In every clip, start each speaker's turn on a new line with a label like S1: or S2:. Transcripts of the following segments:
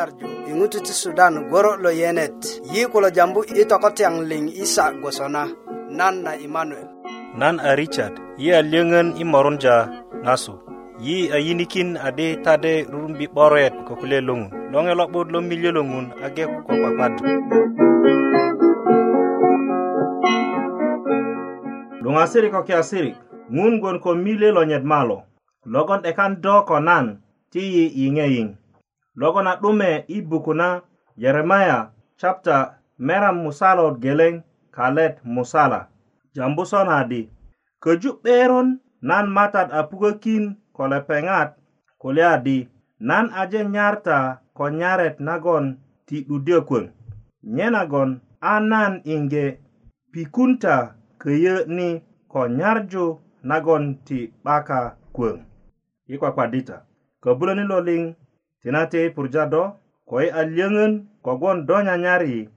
S1: nyarju i ŋutu ti sudan goro lo yenet yi kulo jambu i tokotyaŋ liŋ isa gwosona nan na imanuel
S2: nan a richard yi a lyöŋön i morunja ŋasu yi a yinikin adi tade rurumbi 'boret ko kulye loŋun loŋe lo'but lo milyö lo ŋun age ko kwakwat luŋasiri ko kiasiri ŋun gwon ko milye lo nyet malo logon 'dekan do ko nan ti yi yiŋeyiŋ logo na 'dume i buku na yeremaya chapta meram musalot geleŋ kalet musala jambu sonadi köju 'beron nan matat a pukökin ko lepeŋat kulye adi nan aje nyarta ko nyaret nagon ti 'dudyö kwöŋ nye nagon a nan inge pikunta köyö ni ko nyarju nagon ti 'baka kwöŋ i kwakwadita köbuloni lo liŋ tinate i purja do ko i a lyöŋön kogwon do nyanyari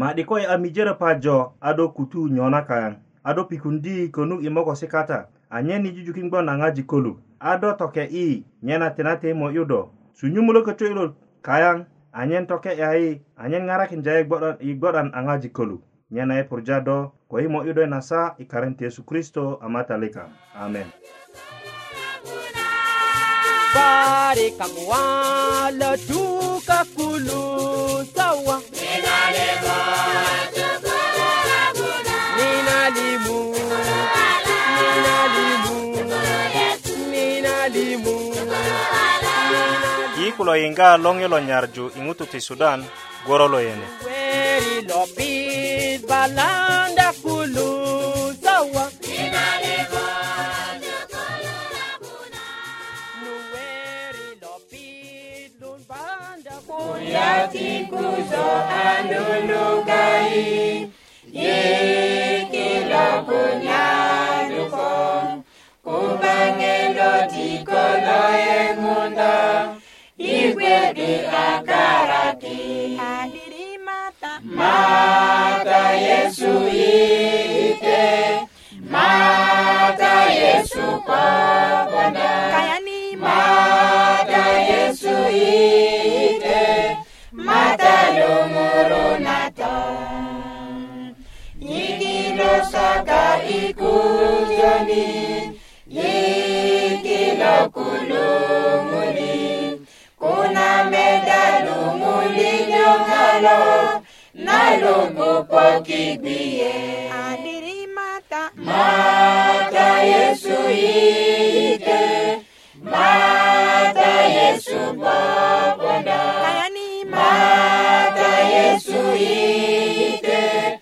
S2: ma'di ko i a mijörö pajo a do kutu nyona kaŋ a do pikundi konuk i mokosi kata anyen i jujukin gbon a ŋaji kolu a do toke i nyena tinate i mo'yu do sunyumulö kötö ilo kayaŋ anyen toke yayi anyen ŋarakinja i gbo'dan a ŋaji kolu nyena i purja do ko i mo'yu do i nasa i karentu yesu kristo a matalika amen, amen. bare kakwala duka kulu sawa ninalimu ninalimu yi kulo yinga longe lo nyarju ingutu ti sudan goro yene Weri lo bid balan tikuzo alulugai yekila punyaluko kubangelo tikolo engunda igwedi akaraki mata. mata yesu ite
S3: mata yesu kwabona mata yesu ite matalomoro nata yikilo saka ikuzoni yikilo kulumuli kuna medalumuli nyongalo nalumupokigbiye mata yesu yi ite uite,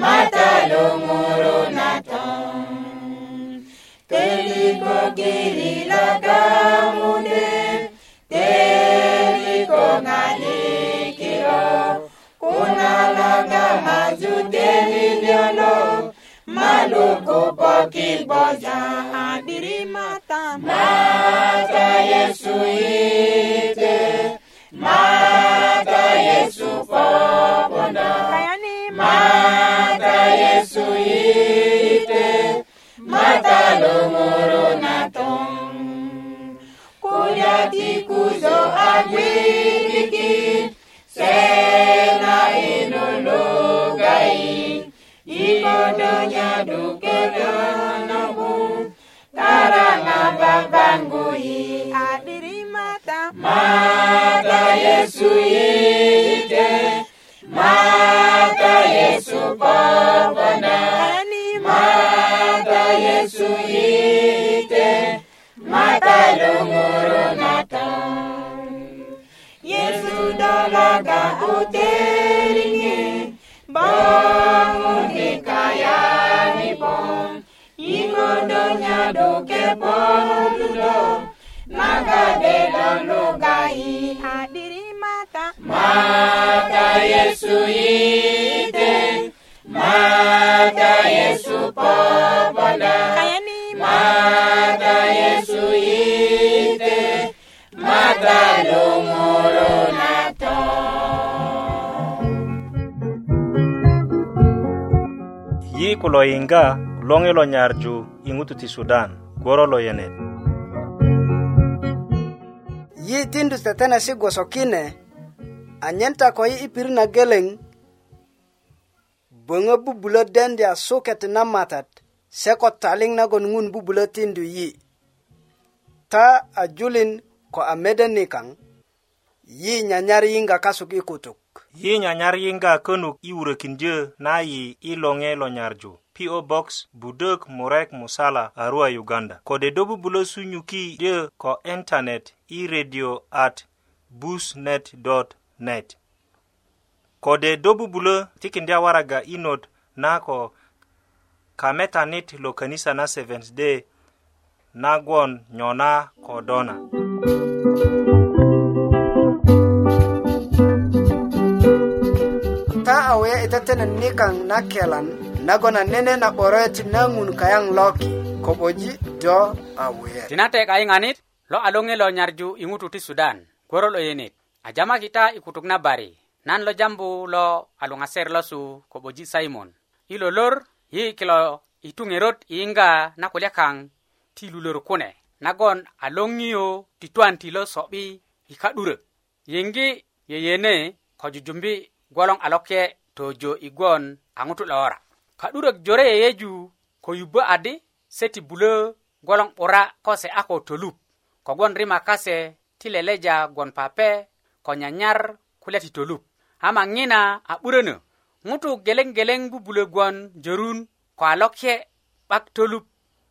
S3: matalomoro natan. Teli ko giri la gamune, teli ko ngani kiro, kuna langa mazu te liliolo, maluku poki boja abiri mata. Mata Yesu ite, mata Yesu popona Mata Yesu ite Mata lomoro natom Kuyati kuzo agbiriki Sena inologai Ikodonya tara na babangui yesu ite mata yesu pavana mata yesu ite mata longoro nata yesu dolaga uteringe bangun kayani bom ingodonya doke bom dudo nagadela logai. Mata Yesu ite, mata Yesu pabana. Mata Yesu ite, mata lumuru nato.
S2: Yi kulo inga, longi lo nyarju ingutu ti Sudan, goro lo yenet. Yi tindu
S1: tetene si gwasokine, anyenta ko yi ipir na geleng bonga bubulo dendia suket na matat seko taling na gon ngun bubulo tindu yi ta ajulin ko amede nikang yi nyanyar yinga kasuk ikutuk
S2: yi nyanyar yinga kenuk iwurekin je na yi ilonge lo nyarju PO Box Budok Murek Musala Arua Uganda kode dobu bulo sunyuki je ko internet i radio at busnet.org net kode do bubulö tikindya waraga inot na ko kametanit lo kanisa na seventh day nagwon nyona ko dona
S1: ta awe itetenen nikaŋ na kelan nagon a nene na 'boroet na ŋun kayaŋ loki koboji do awe
S4: tinate kayiŋanit lo a loŋe lo nyarju i ŋutu ti sudan gworo lo yenit ajama kita i kutuk na bari nan lo jambu lo aluŋaser lo su koboji simon i lolor yi kilo i tuŋerot i yiŋga na kulya kaŋ ti lulor kune nagon a loŋiyo ti twan ti lo so'bi i ka'durök yiŋgi yeyene ko jujumbi gwoloŋ a lokye tojo i gwon a ŋutu lo wora ka'durök jore yeyeju ko yubbö adi se ti bulö gwoloŋ 'bura ko se a ko tolup kogwon rima kase ti leleja gwon pape ko nyanyar kulya ti tolup ama ŋina a 'burönö ŋutu gelengeleŋ bubulö gwon jorun ko a lokye 'bak tolup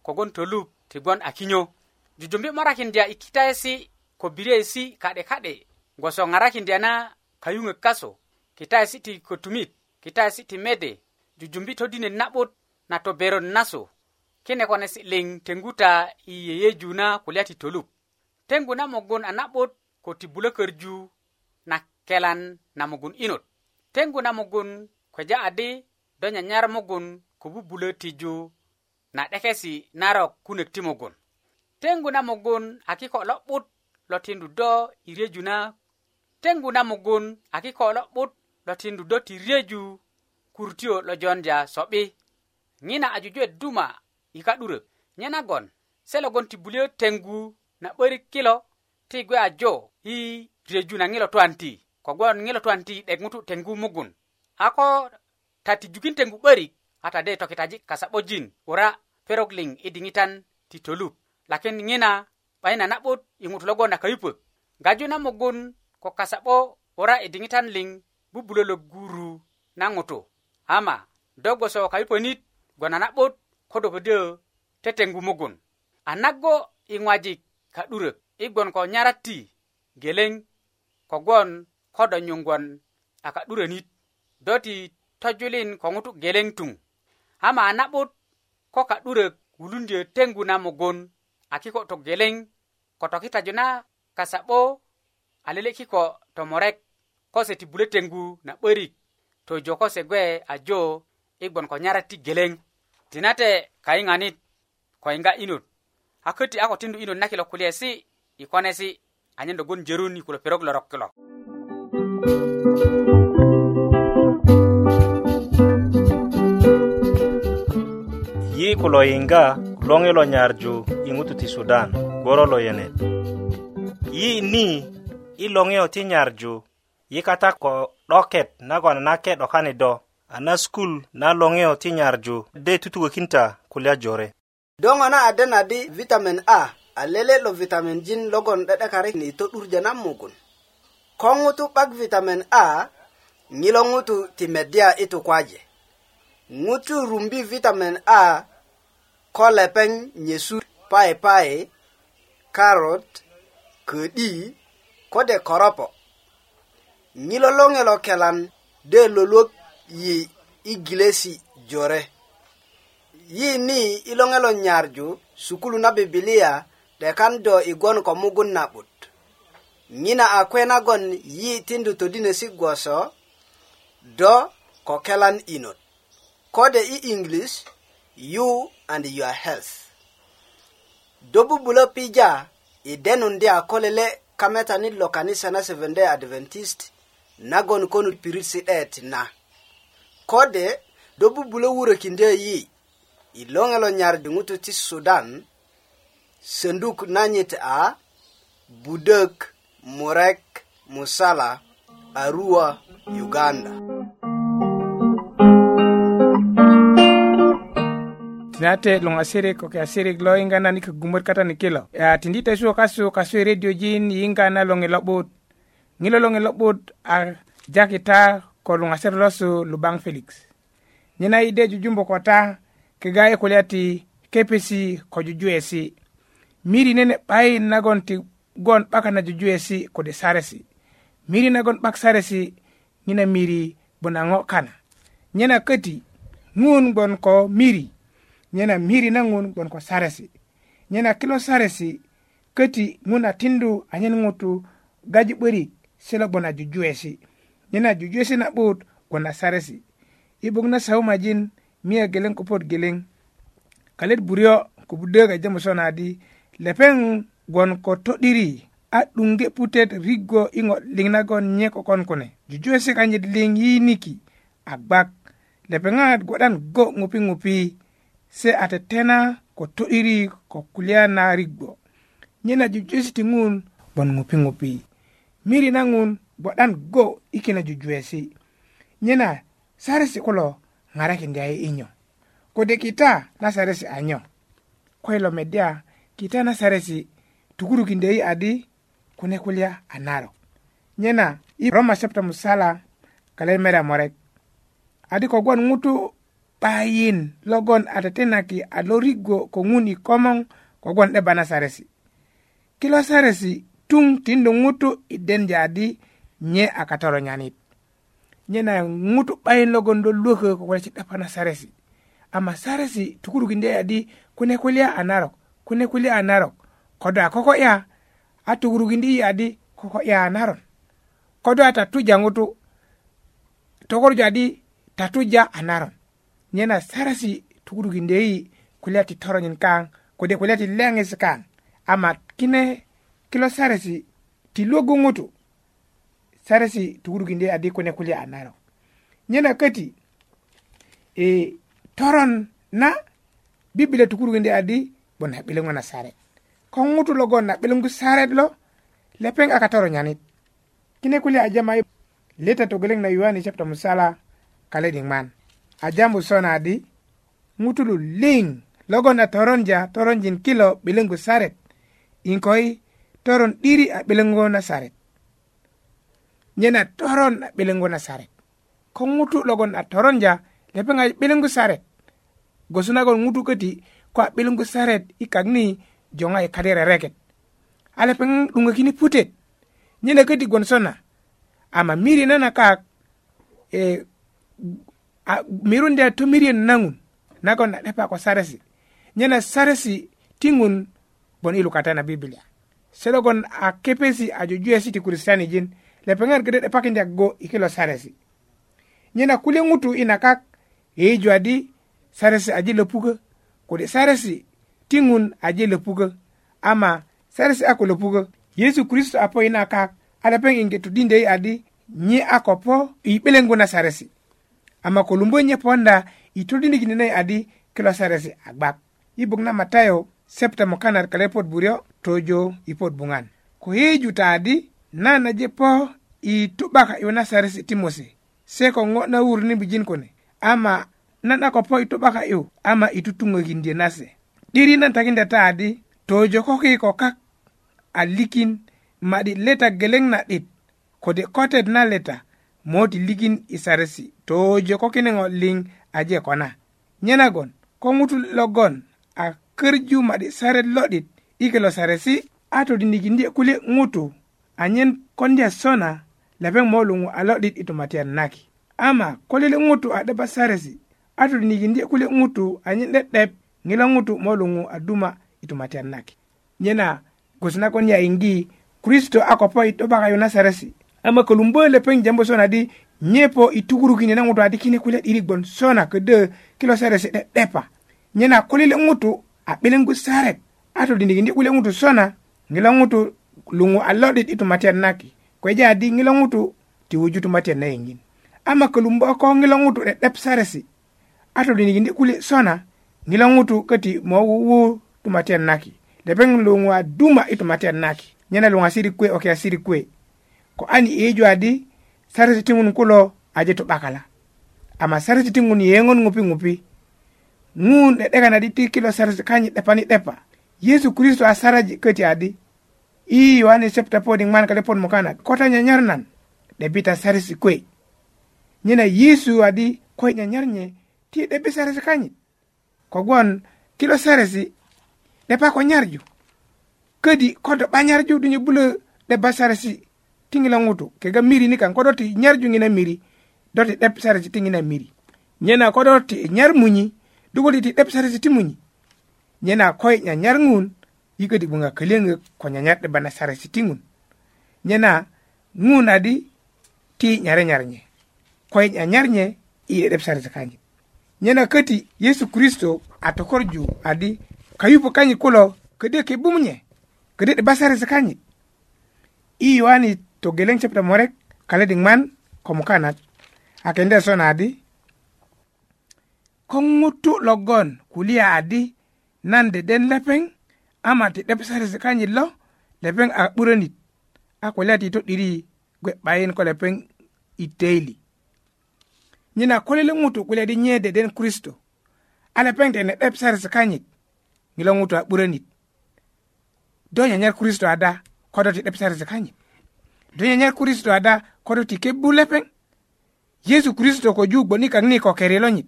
S4: kogwon tolup ti gwon a kinyo jujumbi morakindya i kitayesi ko biryesi ka'de ka'de gwoso ŋarakindya na kayuŋök kasu kitayesi ti kotumit kitayesi ti mede jujumbi todinet na'but na toberön nasu kine konesi liŋ tenguta i yeyeju na kulya ti tolup tengu na mugun a na'but ko ti bulökörju na kelan na mugun inot tengu na mugun kweja adi do nyanyar mugun kububulo tiju na dekesi narok kunek ti mugun tengu na mugun aki ko lobut lo tindu do ireju na tengu na mugun aki ko lobut lo tindu do ti reju kurtio lo jonja sobi ngina ajuju duma ika dure nyana gon selo gon ti bulio tengu na bari kilo ti gwe ajo i tirejuna ŋilo twanti kogwon ŋilo twanti 'dek ŋutu tengu mugun a ko tatijukin tengu 'börik a tade tokitaji kasa'bojin wora perok liŋ i diŋitan ti tolup lakin ŋina 'bayin a na'but i ŋutu logon a köyupök gaju na mugun ko kasa'bo wora i diŋitan liŋ bubulö lo guru na ŋutu ama do gboso köyuponit gwon a na'but ko do ködyö tetengu mugun a naggo i ŋwajik ka'durök i gwon ko nyarat ti geleŋ kogwon ko do nyungwon a ka'durönit do ti tojulin ko ŋutu geleŋ tuŋ ama a na'but ko ka'durök wulundyö teŋgu na mugun a kiko tu geleŋ ko tokitaju na kasa'bo a lele kiko tomorek ko se ti bulö teŋgu na 'börik tojo ko se gwe a jo i gwon ko nyarat ti geleŋ tinate kayiŋanit ko yiŋga'yinot a köti a ko tindu'yinot na kilo kulyesi i konesi' anyen do gwon jerun i kulo perok lorok kilo
S2: yi kulo yinga longi lo nyarju i ŋutu ti sudan gworo lo yenet yi ni i loŋiyo ti nyarju yi kata ko 'doket nagon nake 'dokani do a na skul na loŋiyo ti nyarju de tutukökinta kulya jore
S1: do ŋo na adena di vitamin a aleleɗo vitamin jin logon ɗeɗekare ni to ɗurjanan mugun ko ŋutu 'bak vitamin a ŋilo ŋutu ti meddya itu kwaje ŋutu rumbi vitamin a ko lepeŋ nyesu pai pai karot ködi kode koropo ŋilo loŋelo kelan de loluok yi i gilesi jore yi ni i loŋelo nyarju sukulu na bibilia de kan do igon e ko mugun na'but nyina a kwenagon yi tindu todinesi gwoso do ko kelan inot kode i english you and your health do bubulo pija i e denun de a kolele kametanit lo kanisa na seventday adventist nagon konu pirit si det na kode do bubulo wurokinde yi i e loŋe lo nyar diŋutu ti sudan sanduk nanyit a budök murek musala arua uganda
S2: nate long asere ko ke asere lo inga na ni gumur kata ni kilo ya tindi te shoka su ka su e radio jin inga na long e lobot ngilo long e lobot a jakita ko long asere lo su lubang felix nyina ide jujumbo kota ke gaye ko lati kepesi ko juju esi miri nene ɓay nagon ti gon ɓaka na jujuyesi kode saresi miri nagon ɓak saresi ŋina miri bona ŋo kana nyena köti ŋun gon ko miri nyena miri na ŋun gon ko saresi nyena kilo saresi köti ŋun a tindu anyen ŋutu gaji 'börik silo bona jujuyesi nyena jujuyesi na'but gona saresi i bok na saumajin miya geleŋ ko pot geleŋ kalet buryo kubu döga jemusona di lepeŋ gwon ko to'diri a 'duŋge putet riggo i ŋo liŋ nagon nye kokon kune jujuwesi kanyit liŋ yiniki a gbak lepeŋat gwodan go ŋupi ŋupi se a tetena ko to'diri ko kulya na riggo nye na jujuwesi ti ŋun gwon ŋupi ŋupi miri na ŋun gwodan go i kine jujuwesi nye na saresi kulo ŋarakindya i e inyo kode kita na saresi anyo kwelo medya kita nasaresi tukurukindei adi kune kulya a narok nyena i roma chapta musala kalemera morek adi kogwon ŋutu 'bayin logon a tetenaki a lorigo ko ŋun i komoŋ kogwon 'deba na saresi kilo saresi tuŋ tindu ŋutu i denja adi nye a katoronyanit nyena ŋutu 'bayin logon do luökö ko kulya 'depa na saresi ama saresi tukurukindei adi kune kulya a narok kune kuli a narok kodo a koko'ya a tugurukindi i adi koko'ya a naron kodo a tatuja ŋutu togorju adi tatuja a naron nyena sarasi tugurukindi i kuli a titoronyin kaŋ kode kuli a ti leŋis kaŋ ama kine kilo sarasi ti luwogu ŋutu sarasi tugurukindi i adi kune kuli a narok nyena köti e, toron na bibilia tukurukindi adi bon ha nasare kon sare ko sare lo lepeng aka toro nyanit kine kuli ajama leta togeleŋ na yuani chapter musala ding man ajambu sona di lu ling logon na toronja toronjin kilo sare sare, inkoi toron 'diri a 'bileŋgu na sare nyena toron a 'bileŋgu na sare ko ŋutu logon a toronja lepeng a sare gosuna gon ngutu kati ko a 'bilgu seret i kak ni joŋa i kadi rereket a lepeŋ 'duŋökini putet nyena köti gwonso na ama miri nana kak e, a, mirunda tomiriyön naŋun nagon a 'depa ko saresi nyena saresi ti ŋun bon i lukata na bibilia se logon a kepesi a jujuwesi ti kristianijin lepeŋat ködö 'depakinda go i kilo saresi nyena kulye ŋutu i nakak yeyeju saresi aji lo kode seresi ti aje löpukö ama saresi a ko löpukö yesu kristo a po yina kak a lepeŋ yiŋge tudindeyi adi nye a ko po i 'beleŋgu na saresi ama ko lumbö nye ponda i todindikinö na adi kilo saresi a gbak i buk na matayo septa mokanat kale pot buryo tojo i pot buŋan ko yeju ta adi nan aje po i tu'ba ka'yu na seresi ti mose se ko ŋo na wuruni bijin kune ama nan a ko po ito baka yu ama itutungokin die nase diri nan takinda taadi tojo koki ko kak a likin madi leta geleng na it kode koted na leta moti likin isaresi tojo kokinengo ling aje kona nyenagon ko ngutu logon a kerju madi saret lodit ikelo saresi ato dinikin die kule ngutu anyen kondia sona lapeng molungu alodit itumatian naki ama kolele ngutu adaba saresi a tulinikindye kule ŋutu anyen 'de'dep ŋila ŋutu molungu aduma duma i tumatiyat nake nyena gwoso nagon yayiŋgi kristo a kopo i 'doba kayu na seresi ama kolumbö lepeŋ jambu sona di nyepo po i tukurukini na ŋutu adi kine kule 'diri gbon sona ködö kilo seresi 'de'depa nyena kulile ŋutu a 'bileŋgu saret a tolinikindi kule ŋutu sona ŋilo ŋutu luŋu a lo'dit i tumatiyat nake kweja adi ŋilo ŋutu ti wuju na yeŋin ama kolumbö ko ŋilo ŋutu 'de'dep saresi atolinikinti kule sona ngila kati köti wu tumatiyan naki lepeŋ lungwa duma i tumatiyan naki nyana lunga siri kwe o siri kwe ko ani iiju adi saresi tiŋun kulo aje tu 'bakala ama saresi tiŋun ngupi ŋupi ŋupi ŋun na diti kilo saresi kanyi 'depani 'depa yesu kristo asaraji kati adi i yohane septa podi ŋman kalepon mukana kota nyanyarnan nan 'debita saresi kuwe nyena yesu adi koyi nyanyarnye ti 'debi seresi kanyi kogwon ti lo seresi 'depa ko nyarju ködi ko do 'banyarju dinyu bulö 'deba tingila ŋutu kega miri ni kan ko ti nyarju ŋina miri do ti 'dep seresi ti miri nyena ko ti nyar munyi dugoli ti 'dep seresi ti muñi nyena ko yi nyar ŋun yi ködi gboŋa kölyöŋök ko nyanyar 'deba na seresi ti ŋun nyena ŋun adi ti nyare nye ko yi nyanyar i 'de'dep seresi nyena köti yesu kristo a tokorju adi kayupo kanyi kulo ködyö kibumunye ködyö 'debasarisi kanyi i yohani togeleŋ chapta morek kaledi ŋman ko mukanat a kendya sona adi ko ŋutu logon kulya adi nan deden lepeŋ ama ti 'debasarisi kanyi lo lepeŋ a 'burönit a kulya ti to'diri gwe 'bayin ko lepeŋ i teili nyina kolele ŋutu kulya di nyede den kristo ala peŋtene 'dep saresi kanyit ŋilo ŋutu a 'burönit do nyanyar kristo ada kodo ti 'dep saresi kanyit do nyanyar kristo ada kodo ti kebu lepeŋ yesu kristo ko ju gboni kaŋ ni ko keri lonyit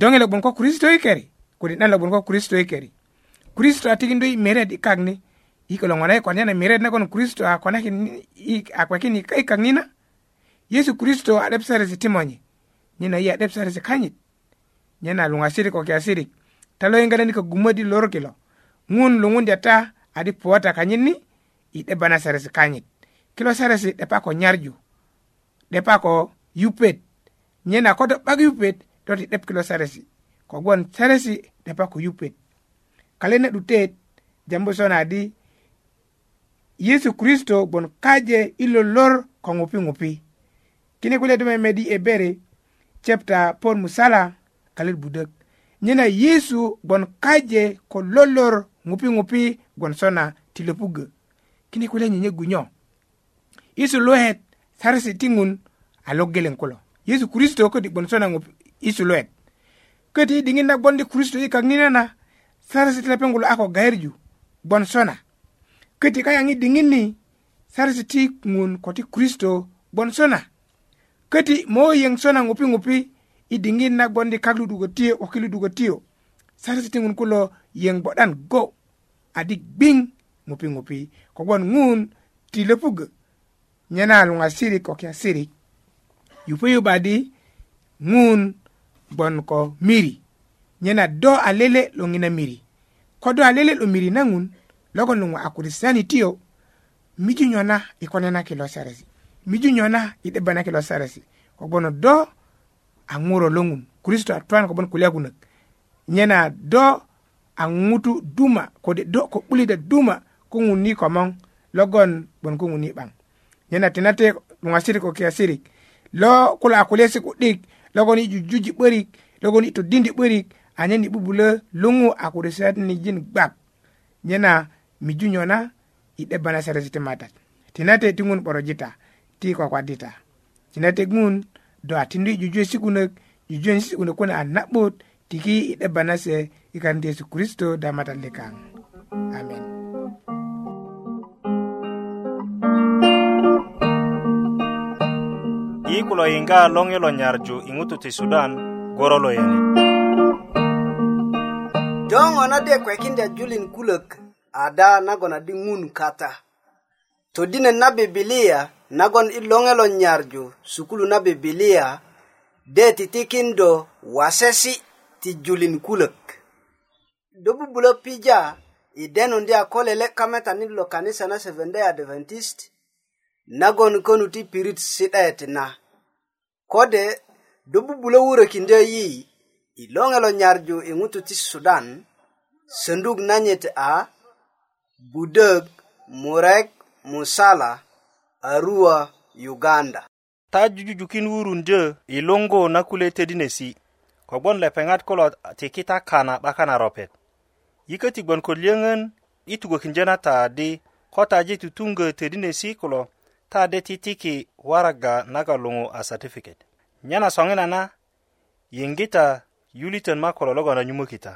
S2: do ŋilo gbon ko kristo i keri kode 'dan lo gbon ko kristo i keri kristo a tikindö i meret i kak ni i ko lo ŋona i konyen meret nagon kristo a konakin a kwekin i kak nina yesu kristo a 'dep saresi timonyi nyena iya 'dep saresi kanyit nyena luŋasirik ko kiasirik ta lo yiŋgalani ko gumödi lorki lo ŋun luŋundya ta adi puwata kanyit ni i 'deba na saresi kanyit kilo saresi 'depa ko nyarju 'depa ko yupet nyena koto do yupet toti ti 'dep kilo saresi kogwon saresi 'depa ko yupet kale na 'dutet jambo sona na adi yesu kristo gbon kaje ilo lor ko ŋupi ŋupi kine kule do memedi bere cepta pon musala kalet budök nyena yesu gbon kaje ko lolor ŋupi ŋupi gon sona ti lopugö kine kule nyenyegu nyo yesu luet saresi ti ŋun a logeleŋ kulo yesu kristo köti gbon sona ŋupi yesu luet köti i diŋit na gbon di kristo i kak nina na saresi ti lepeŋ kulo a ko gayerju sona köti kayaŋ i diŋit ni saresi ti ŋun ko ti kristo gbon sona köti moyeŋ sona ŋupi ŋupi i diŋit nagbondi kak ludugö tiyo 'boki ludugö tiyo sarasi ti ŋun kulo yeŋ 'bo'dan go adi gbiŋ ŋupi ŋupi kogwon ŋun ti löpugö nyena luŋasirik ko kiasirik yupöyubadi ŋun gbon ko miri nyena do alele lo ŋina miri ko do alele lo miri na ŋun logon luŋu a kristiyani tiyo mijunyona i konena kilo sarasi miju nyona yiɗe banake lo sarasi ko bono do a ŋuro loŋun kristo a towan ko bon kulyakunök nyena do a ŋutu duma kode do ko 'bulida duma ko ŋuni komoŋ logon bon ko ŋuni 'baŋ nyena tinate luŋasirik ko kiyasirik lo kulo a kulesi ku'dik logon i jujuji 'börik logon i todindi 'börik anyen i 'bubulö luŋu a kuresetinijin gbak nyena miju nyona i 'debba na seresi ti matat tinate ti ŋun 'borojita ti kwakwadita cina tegun do a tindu i jujuwesi kunök jujuwesi kunök kune a na'but tiki i 'deba na se i kanit yesu kristo damatalde kaŋ amen i kulo yiŋga loŋ i lo nyarju i ŋutu ti sudan goro lo yene
S1: joŋo na de kwekindya julin kulök ada nagon adi ŋun kata todinet na bibilia nagon i loŋelo nyarju sukulu na bibilia de titikindo wasesi ti julin kulök do bubulö pija i denundi a ko lele' kametanit lo kanisa na seventday adventist nagon konu ti pirit si'det na kode do bubulö wurökindö yi i loŋelo nyarju i ŋutu ti sudan sönduk nanyit a budök murek musala Arua, Uganda.
S2: ta jujuju kin wurundö i luŋgu na kule tedinesi kogbon lepeŋat kulo tiki ta kana 'bakan a ropet yiköti gbon ko liyöŋön i tugökindyö na taadi ko taji tutuŋgö tedinesi kulo taadi titiki waraga naga luŋu a satifiket nyena
S5: soŋina na
S2: yiŋgita yulitön
S5: ma kulo
S2: logon a
S5: nyumökita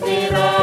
S5: Shanti Ram.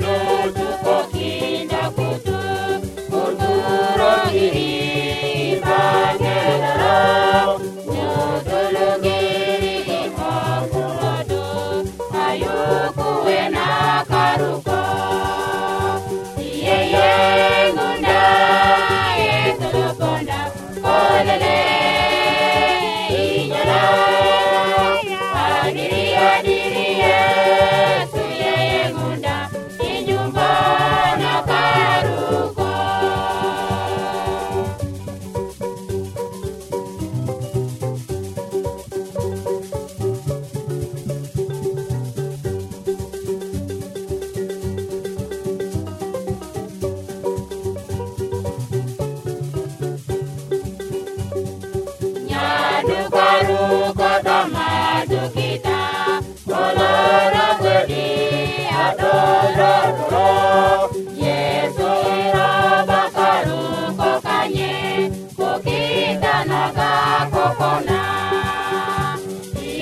S5: No. madu baru kota kita kolora beri adora ro yeso ira bakaru kita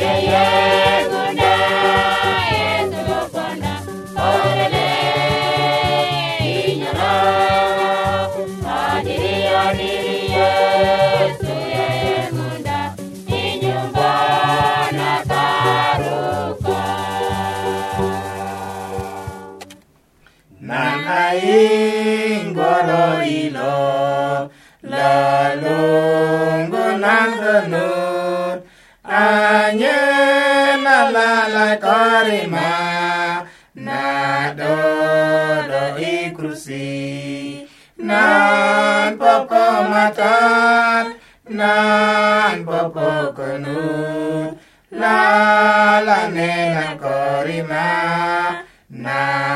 S5: yeah lingua ilo la lungo nandanur na la la korima na do do ikrusi nan popo matat nan popo konur la la nena korima na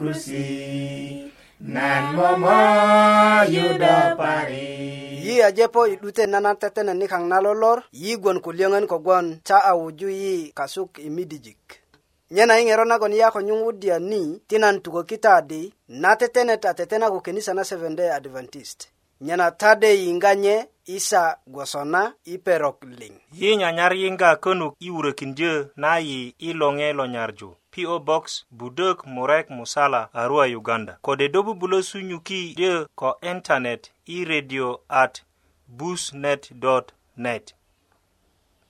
S5: kusi nan momo yudo pari yi ajepo i 'dute nanan tetene nikaŋ na lolor yi gwon ku liyöŋön kogwon ta a wuju yi kasuk i midijik nyena i ŋero nagon yi a ko nyuŋ wudya ni ti nan tukökita adi na tetene ta tetena ko kenisa na seventh day adventist nyena tade yiŋga nye isa gwosona i perok liŋ yi nyanyar yiŋga könuk i wurökindyö na yi i loŋe lo nyarju PO Box Budok Morek Musala Arua Uganda kode dobu bulo sunyuki de ko internet e radio at busnet.net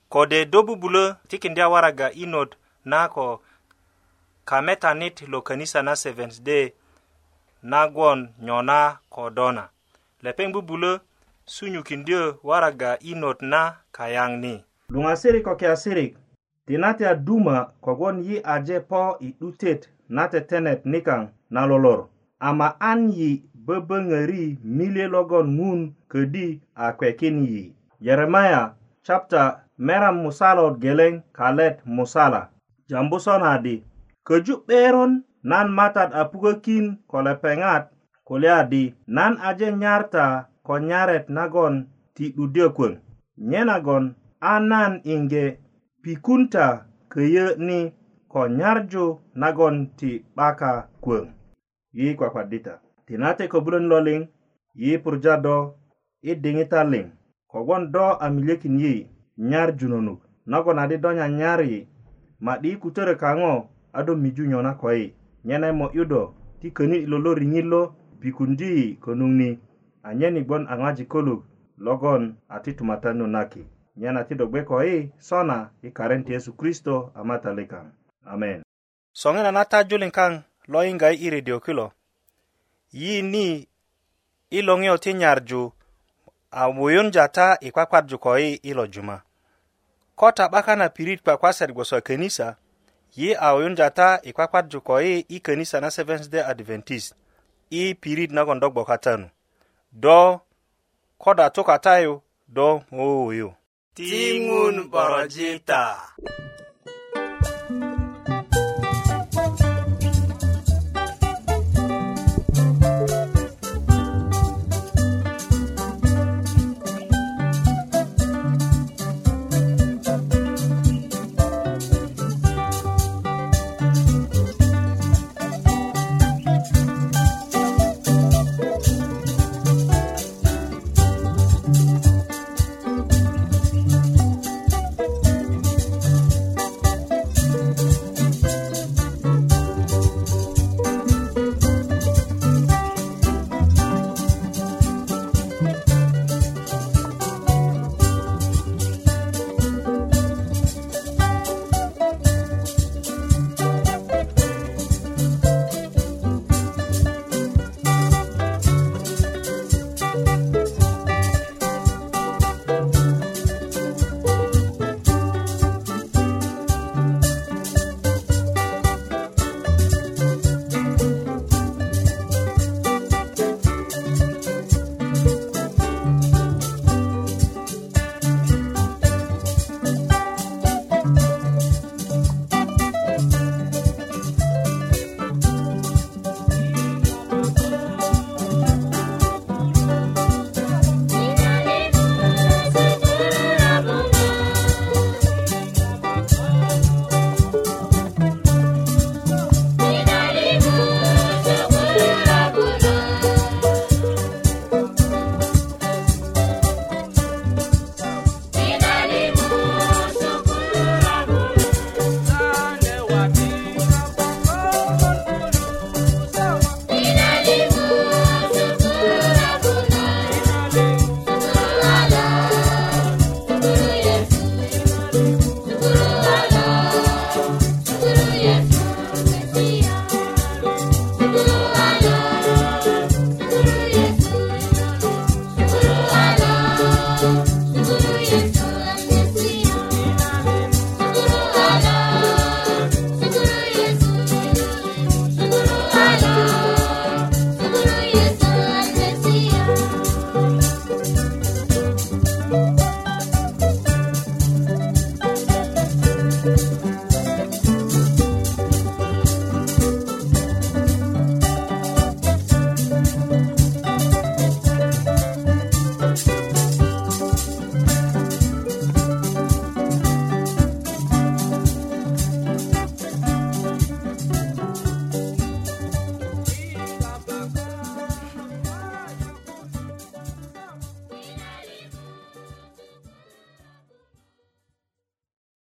S5: kode dobu bulo tikindia waraga inod nako kametanit lo kanisa na Seventh Day nagwon nyona kodona lepeng bubulo sunyukindio waraga inot na kayang ni lungasirik ko kiasirik tinate a duma kogwon yi aje po i 'dutet na tetenet nikaŋ na lolor ama an yi böböŋöri milye logon ŋun ködi a kwekin yi yeremaya chapta meram musalot geleŋ kalet musala jambu sonadi köju 'beron nan matat a pukökin ko lepeŋat kulye adi nan aje nyarta ko nyaret nagon ti 'dudyö kwöŋ nye nagon a nan inge pikunta köyö ni ko nyarju nagon ti 'baka kwöŋ yi kwakwadita tinate kobulön lo liŋ yi purja do i diŋita liŋ kogwon do a miliyökin yi nyarjunonuk nagon adi do nyanyari ma'di i kutörö kaŋo a do miju nyo na koyi nyene mo'yu do ti könin ilo lo riŋit lo pikundi yi konuŋ ni anyen i gbon a ŋojik koluk logon a ti tumatanu naki nyena ti do gbe ko yi e, sona i karen ti yesu kristo a matali kaŋ amen soŋena na tajulin kaŋ lo yiŋga i redio kilo yi ni i loŋiyo ti nyarju a wuyunja ta i kwakwarju ko yi e, i lo juma ko ta 'baka na pirit kwakwasat gboso kenisa yi a wuyunja ta i kwakwarju ko yi e, i kenisa na seventh day adventist i pirit nagon do gboka tanu do ko da tukatayu do wuwuyu oh, Tingun Barajita.